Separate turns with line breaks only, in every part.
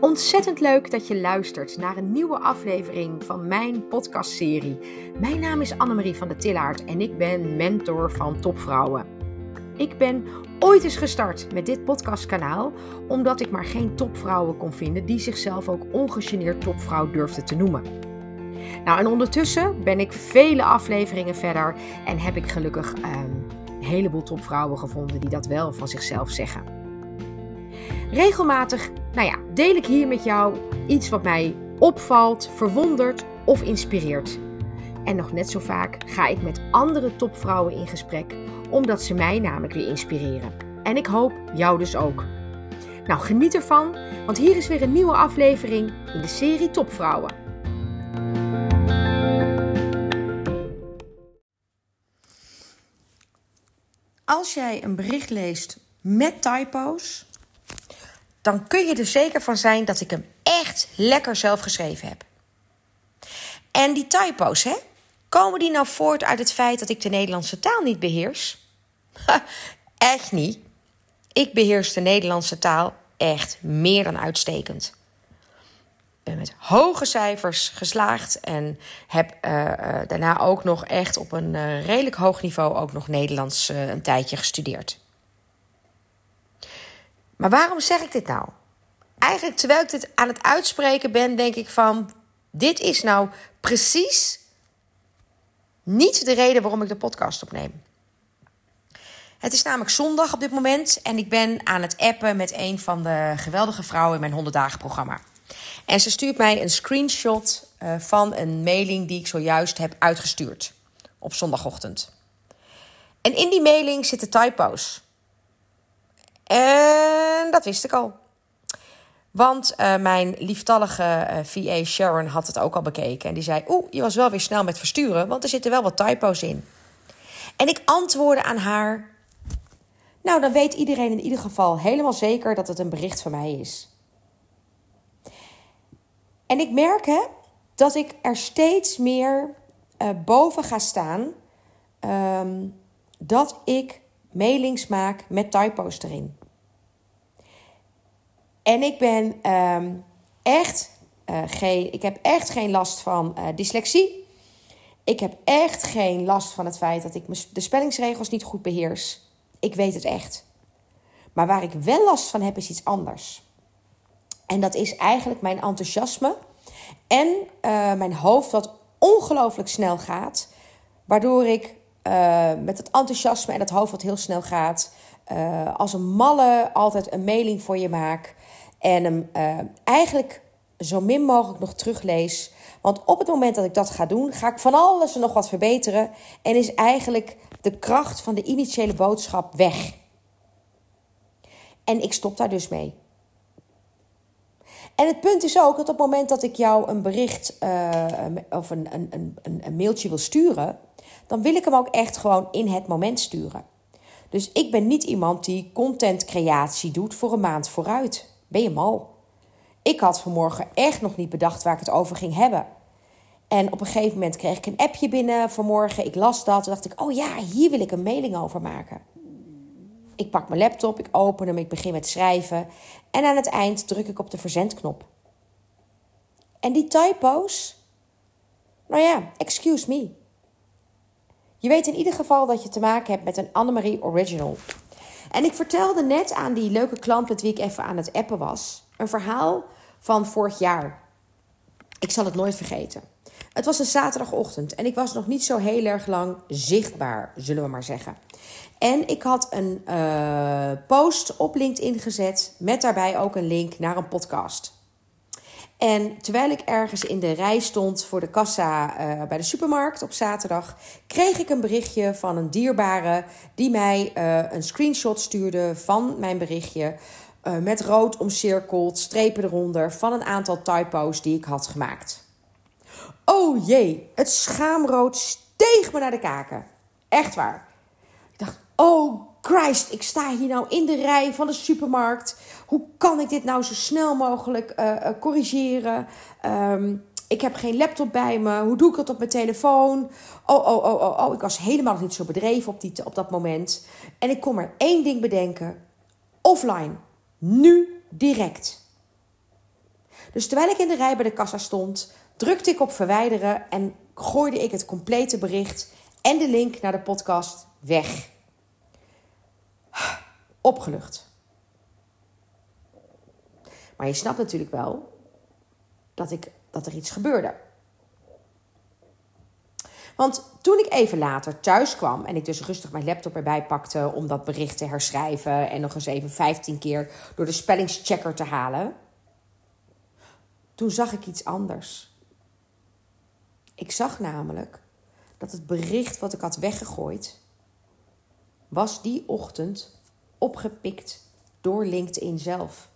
Ontzettend leuk dat je luistert naar een nieuwe aflevering van mijn podcastserie. Mijn naam is Annemarie van der Tillaert en ik ben mentor van topvrouwen. Ik ben ooit eens gestart met dit podcastkanaal omdat ik maar geen topvrouwen kon vinden die zichzelf ook ongegeneerd topvrouw durfden te noemen. Nou, en ondertussen ben ik vele afleveringen verder en heb ik gelukkig ehm, een heleboel topvrouwen gevonden die dat wel van zichzelf zeggen. Regelmatig deel ik hier met jou iets wat mij opvalt, verwondert of inspireert. En nog net zo vaak ga ik met andere topvrouwen in gesprek, omdat ze mij namelijk weer inspireren. En ik hoop jou dus ook. Nou, geniet ervan, want hier is weer een nieuwe aflevering in de serie Topvrouwen. Als jij een bericht leest met typo's, dan kun je er zeker van zijn dat ik hem echt lekker zelf geschreven heb. En die typo's, hè? Komen die nou voort uit het feit dat ik de Nederlandse taal niet beheers? echt niet. Ik beheers de Nederlandse taal echt meer dan uitstekend. Ik ben met hoge cijfers geslaagd en heb uh, uh, daarna ook nog echt op een uh, redelijk hoog niveau ook nog Nederlands een tijdje gestudeerd. Maar waarom zeg ik dit nou? Eigenlijk terwijl ik dit aan het uitspreken ben, denk ik van: dit is nou precies niet de reden waarom ik de podcast opneem. Het is namelijk zondag op dit moment en ik ben aan het appen met een van de geweldige vrouwen in mijn 100 dagen programma. En ze stuurt mij een screenshot uh, van een mailing die ik zojuist heb uitgestuurd op zondagochtend. En in die mailing zitten typo's. En dat wist ik al. Want uh, mijn lieftallige uh, VA Sharon had het ook al bekeken. En die zei: Oeh, je was wel weer snel met versturen, want er zitten wel wat typo's in. En ik antwoordde aan haar: Nou, dan weet iedereen in ieder geval helemaal zeker dat het een bericht van mij is. En ik merk hè, dat ik er steeds meer uh, boven ga staan um, dat ik mailings maak met typo's erin. En ik ben um, echt uh, geen, ik heb echt geen last van uh, dyslexie. Ik heb echt geen last van het feit dat ik de spellingsregels niet goed beheers. Ik weet het echt. Maar waar ik wel last van heb, is iets anders. En dat is eigenlijk mijn enthousiasme en uh, mijn hoofd dat ongelooflijk snel gaat. Waardoor ik met het enthousiasme en het hoofd wat heel snel gaat, als een malle altijd een mailing voor je maak. En hem uh, eigenlijk zo min mogelijk nog teruglees. Want op het moment dat ik dat ga doen, ga ik van alles en nog wat verbeteren. En is eigenlijk de kracht van de initiële boodschap weg. En ik stop daar dus mee. En het punt is ook dat op het moment dat ik jou een bericht uh, of een, een, een, een mailtje wil sturen, dan wil ik hem ook echt gewoon in het moment sturen. Dus ik ben niet iemand die contentcreatie doet voor een maand vooruit. Ben je mal? Ik had vanmorgen echt nog niet bedacht waar ik het over ging hebben. En op een gegeven moment kreeg ik een appje binnen vanmorgen. Ik las dat. Toen dacht ik, oh ja, hier wil ik een mailing over maken. Ik pak mijn laptop, ik open hem, ik begin met schrijven. En aan het eind druk ik op de verzendknop. En die typo's, nou ja, excuse me. Je weet in ieder geval dat je te maken hebt met een Annemarie Original. En ik vertelde net aan die leuke klant met wie ik even aan het appen was, een verhaal van vorig jaar. Ik zal het nooit vergeten. Het was een zaterdagochtend en ik was nog niet zo heel erg lang zichtbaar, zullen we maar zeggen. En ik had een uh, post op LinkedIn gezet met daarbij ook een link naar een podcast. En terwijl ik ergens in de rij stond voor de kassa uh, bij de supermarkt op zaterdag, kreeg ik een berichtje van een dierbare die mij uh, een screenshot stuurde van mijn berichtje. Uh, met rood omcirkeld, strepen eronder van een aantal typo's die ik had gemaakt. Oh jee, het schaamrood steeg me naar de kaken. Echt waar. Ik dacht, oh Christ, ik sta hier nou in de rij van de supermarkt. Hoe kan ik dit nou zo snel mogelijk uh, uh, corrigeren? Um, ik heb geen laptop bij me. Hoe doe ik het op mijn telefoon? Oh, oh, oh, oh, oh. Ik was helemaal niet zo bedreven op, die, op dat moment. En ik kon maar één ding bedenken. Offline. Nu direct. Dus terwijl ik in de rij bij de kassa stond, drukte ik op verwijderen en gooide ik het complete bericht en de link naar de podcast weg. Opgelucht. Maar je snapt natuurlijk wel dat, ik, dat er iets gebeurde. Want toen ik even later thuis kwam en ik dus rustig mijn laptop erbij pakte om dat bericht te herschrijven en nog eens even 15 keer door de spellingschecker te halen, toen zag ik iets anders. Ik zag namelijk dat het bericht wat ik had weggegooid, was die ochtend opgepikt door LinkedIn zelf.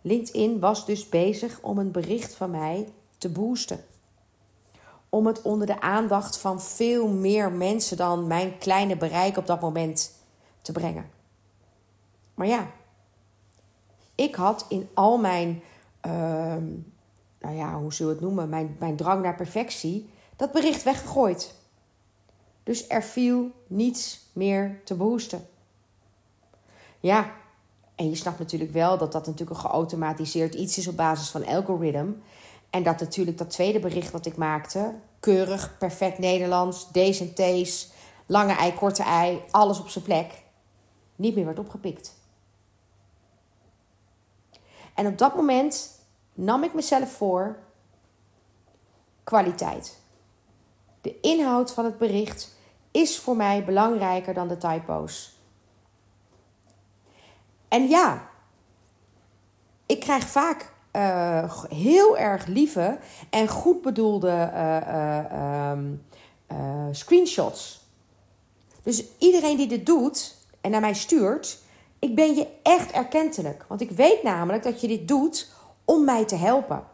LinkedIn was dus bezig om een bericht van mij te boosten. Om het onder de aandacht van veel meer mensen dan mijn kleine bereik op dat moment te brengen. Maar ja, ik had in al mijn, uh, nou ja, hoe zullen we het noemen, mijn, mijn drang naar perfectie, dat bericht weggegooid. Dus er viel niets meer te boosten. Ja, en je snapt natuurlijk wel dat dat natuurlijk een geautomatiseerd iets is op basis van algoritme. En dat natuurlijk dat tweede bericht wat ik maakte, keurig, perfect Nederlands, D's en T's, lange ei, korte ei, alles op zijn plek, niet meer werd opgepikt. En op dat moment nam ik mezelf voor kwaliteit. De inhoud van het bericht is voor mij belangrijker dan de typo's. En ja, ik krijg vaak uh, heel erg lieve en goed bedoelde uh, uh, screenshots. Dus iedereen die dit doet en naar mij stuurt, ik ben je echt erkentelijk. Want ik weet namelijk dat je dit doet om mij te helpen.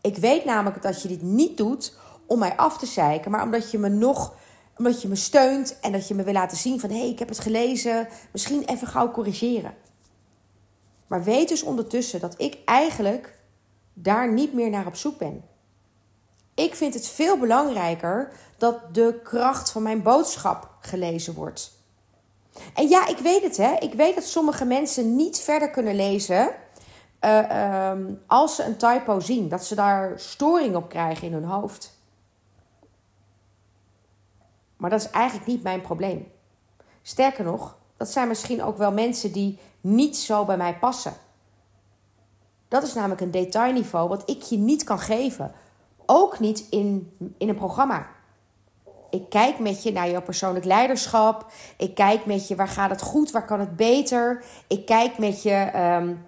Ik weet namelijk dat je dit niet doet om mij af te zeiken, maar omdat je me nog omdat je me steunt en dat je me wil laten zien van hé, hey, ik heb het gelezen, misschien even gauw corrigeren. Maar weet dus ondertussen dat ik eigenlijk daar niet meer naar op zoek ben. Ik vind het veel belangrijker dat de kracht van mijn boodschap gelezen wordt. En ja, ik weet het, hè. Ik weet dat sommige mensen niet verder kunnen lezen uh, uh, als ze een typo zien. Dat ze daar storing op krijgen in hun hoofd. Maar dat is eigenlijk niet mijn probleem. Sterker nog, dat zijn misschien ook wel mensen die niet zo bij mij passen. Dat is namelijk een detailniveau wat ik je niet kan geven. Ook niet in, in een programma. Ik kijk met je naar jouw persoonlijk leiderschap. Ik kijk met je waar gaat het goed, waar kan het beter. Ik kijk met je um,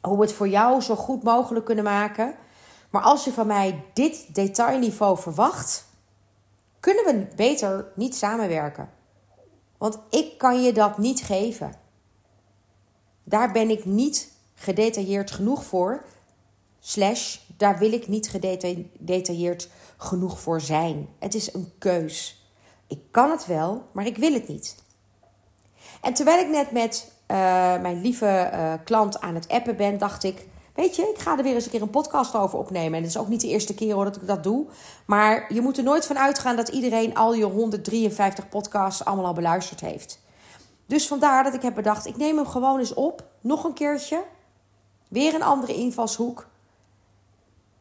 hoe we het voor jou zo goed mogelijk kunnen maken. Maar als je van mij dit detailniveau verwacht, kunnen we beter niet samenwerken. Want ik kan je dat niet geven. Daar ben ik niet gedetailleerd genoeg voor. Slash, daar wil ik niet gedetailleerd genoeg voor zijn. Het is een keus. Ik kan het wel, maar ik wil het niet. En terwijl ik net met uh, mijn lieve uh, klant aan het appen ben, dacht ik: Weet je, ik ga er weer eens een keer een podcast over opnemen. En het is ook niet de eerste keer hoor dat ik dat doe. Maar je moet er nooit van uitgaan dat iedereen al je 153 podcasts allemaal al beluisterd heeft. Dus vandaar dat ik heb bedacht: ik neem hem gewoon eens op. Nog een keertje. Weer een andere invalshoek.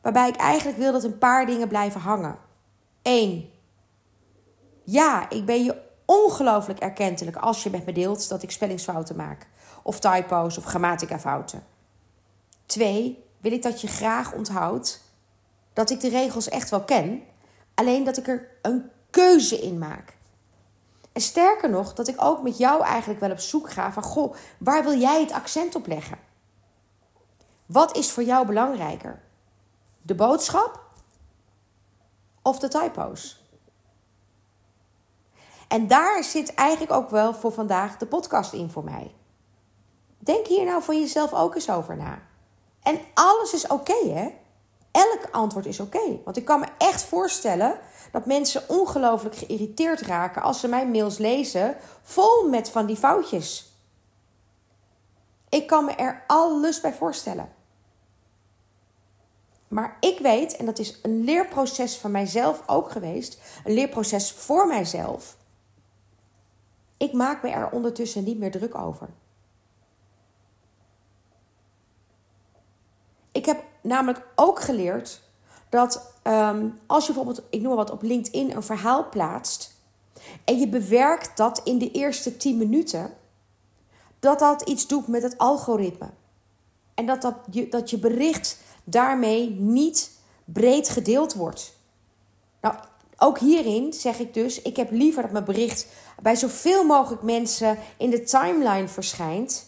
Waarbij ik eigenlijk wil dat een paar dingen blijven hangen. Eén. Ja, ik ben je ongelooflijk erkentelijk als je met me deelt dat ik spellingsfouten maak. Of typo's of grammatica-fouten. Twee, wil ik dat je graag onthoudt dat ik de regels echt wel ken, alleen dat ik er een keuze in maak. En sterker nog, dat ik ook met jou eigenlijk wel op zoek ga van, goh, waar wil jij het accent op leggen? Wat is voor jou belangrijker? De boodschap of de typo's? En daar zit eigenlijk ook wel voor vandaag de podcast in voor mij. Denk hier nou voor jezelf ook eens over na. En alles is oké, hè? Elk antwoord is oké. Want ik kan me echt voorstellen dat mensen ongelooflijk geïrriteerd raken als ze mijn mails lezen, vol met van die foutjes. Ik kan me er alles bij voorstellen. Maar ik weet, en dat is een leerproces van mijzelf ook geweest, een leerproces voor mijzelf. Ik maak me er ondertussen niet meer druk over. Namelijk ook geleerd dat ehm, als je bijvoorbeeld, ik noem maar wat, op LinkedIn een verhaal plaatst en je bewerkt dat in de eerste 10 minuten, dat dat iets doet met het algoritme. En dat, dat, je, dat je bericht daarmee niet breed gedeeld wordt. Nou, ook hierin zeg ik dus: ik heb liever dat mijn bericht bij zoveel mogelijk mensen in de timeline verschijnt,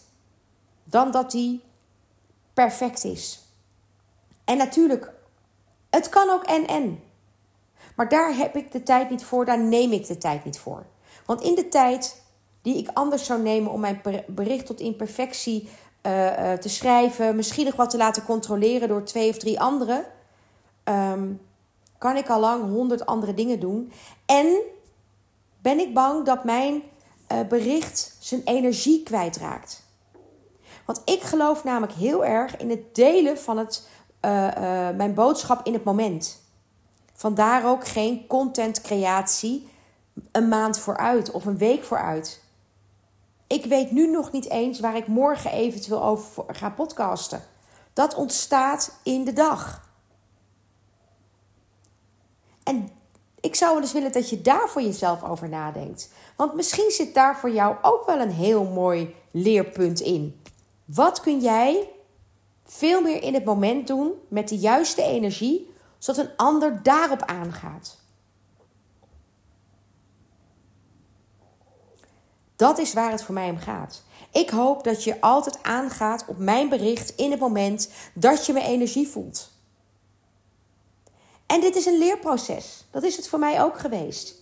dan dat die perfect is. En natuurlijk, het kan ook en en. Maar daar heb ik de tijd niet voor, daar neem ik de tijd niet voor. Want in de tijd die ik anders zou nemen om mijn bericht tot imperfectie uh, te schrijven, misschien nog wat te laten controleren door twee of drie anderen, ehm, kan ik al lang honderd andere dingen doen. En ben ik bang dat mijn uh, bericht zijn energie kwijtraakt. Want ik geloof namelijk heel erg in het delen van het, mijn boodschap in het moment. Vandaar ook geen contentcreatie een maand vooruit of een week vooruit. Ik weet nu nog niet eens waar ik morgen eventueel over ga podcasten. Dat ontstaat in de dag. En ik zou wel eens willen dat je daar voor jezelf over nadenkt. Want misschien zit daar voor jou ook wel een heel mooi leerpunt in. Wat kun jij veel meer in het moment doen met de juiste energie zodat een ander daarop aangaat. Dat is waar het voor mij om gaat. Ik hoop dat je altijd aangaat op mijn bericht in het moment dat je me energie voelt. En dit is een leerproces. Dat is het voor mij ook geweest.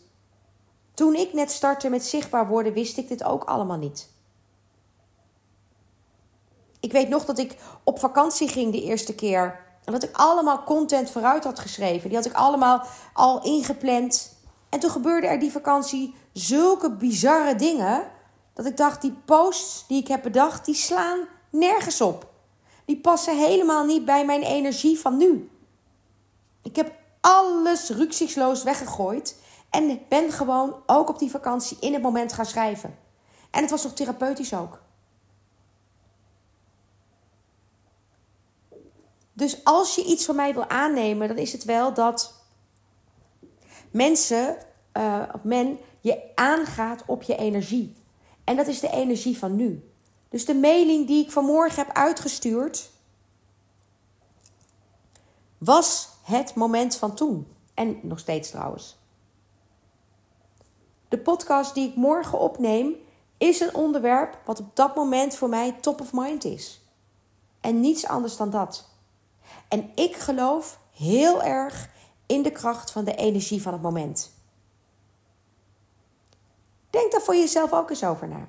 Toen ik net startte met zichtbaar worden, wist ik dit ook allemaal niet. Ik weet nog dat ik op vakantie ging de eerste keer en dat ik allemaal content vooruit had geschreven. Die had ik allemaal al ingepland. En toen gebeurde er die vakantie zulke bizarre dingen. Dat ik dacht, die posts die ik heb bedacht, die slaan nergens op. Die passen helemaal niet bij mijn energie van nu. Ik heb alles rücksichtsloos weggegooid. En ben gewoon ook op die vakantie in het moment gaan schrijven. En het was nog therapeutisch ook. Dus als je iets van mij wil aannemen, dan is het wel dat mensen, uh, men, je aangaat op je energie. En dat is de energie van nu. Dus de mailing die ik vanmorgen heb uitgestuurd, was het moment van toen. En nog steeds trouwens. De podcast die ik morgen opneem, is een onderwerp wat op dat moment voor mij top of mind is. En niets anders dan dat. En ik geloof heel erg in de kracht van de energie van het moment. Denk daar voor jezelf ook eens over na.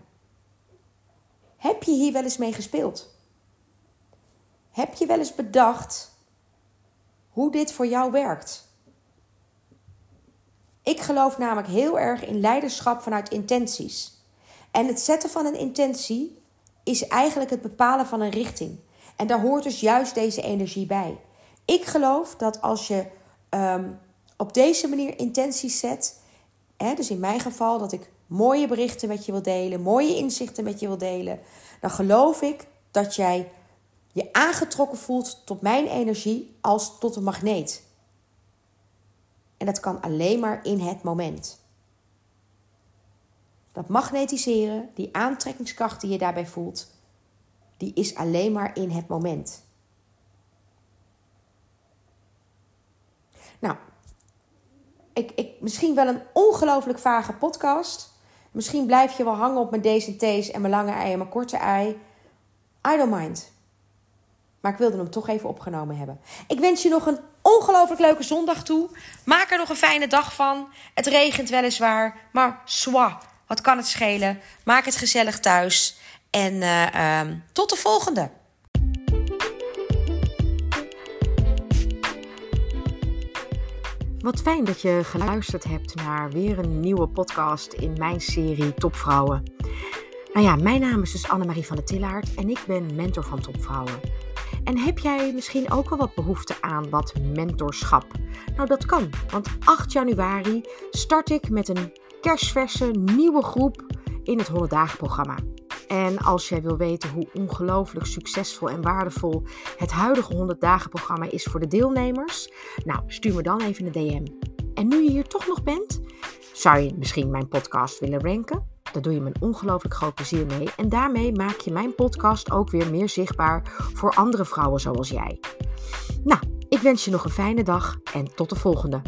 Heb je hier wel eens mee gespeeld? Heb je wel eens bedacht hoe dit voor jou werkt? Ik geloof namelijk heel erg in leiderschap vanuit intenties. En het zetten van een intentie is eigenlijk het bepalen van een richting. En daar hoort dus juist deze energie bij. Ik geloof dat als je ehm, op deze manier intenties zet, hè, dus in mijn geval dat ik mooie berichten met je wil delen, mooie inzichten met je wil delen, dan geloof ik dat jij je aangetrokken voelt tot mijn energie als tot een magneet. En dat kan alleen maar in het moment. Dat magnetiseren, die aantrekkingskracht die je daarbij voelt, die is alleen maar in het moment. Nou, ik, ik, misschien wel een ongelooflijk vage podcast. Misschien blijf je wel hangen op mijn D's en T's en mijn lange ei en mijn korte ei. I don't mind. Maar ik wilde hem toch even opgenomen hebben. Ik wens je nog een ongelooflijk leuke zondag toe. Maak er nog een fijne dag van. Het regent weliswaar, maar swa, wat kan het schelen? Maak het gezellig thuis. En uh, tot de volgende. Wat fijn dat je geluisterd hebt naar weer een nieuwe podcast in mijn serie Topvrouwen. Nou ja, mijn naam is dus Annemarie van der Tillaert en ik ben mentor van Topvrouwen. En heb jij misschien ook wel wat behoefte aan wat mentorschap? Nou, dat kan, want 8 januari start ik met een kerstverse nieuwe groep in het 100 dagen programma. En als jij wil weten hoe ongelooflijk succesvol en waardevol het huidige 100 dagen programma is voor de deelnemers, nou stuur me dan even een DM. En nu je hier toch nog bent, zou je misschien mijn podcast willen ranken? Daar doe je me een ongelooflijk groot plezier mee. En daarmee maak je mijn podcast ook weer meer zichtbaar voor andere vrouwen zoals jij. Nou, ik wens je nog een fijne dag en tot de volgende.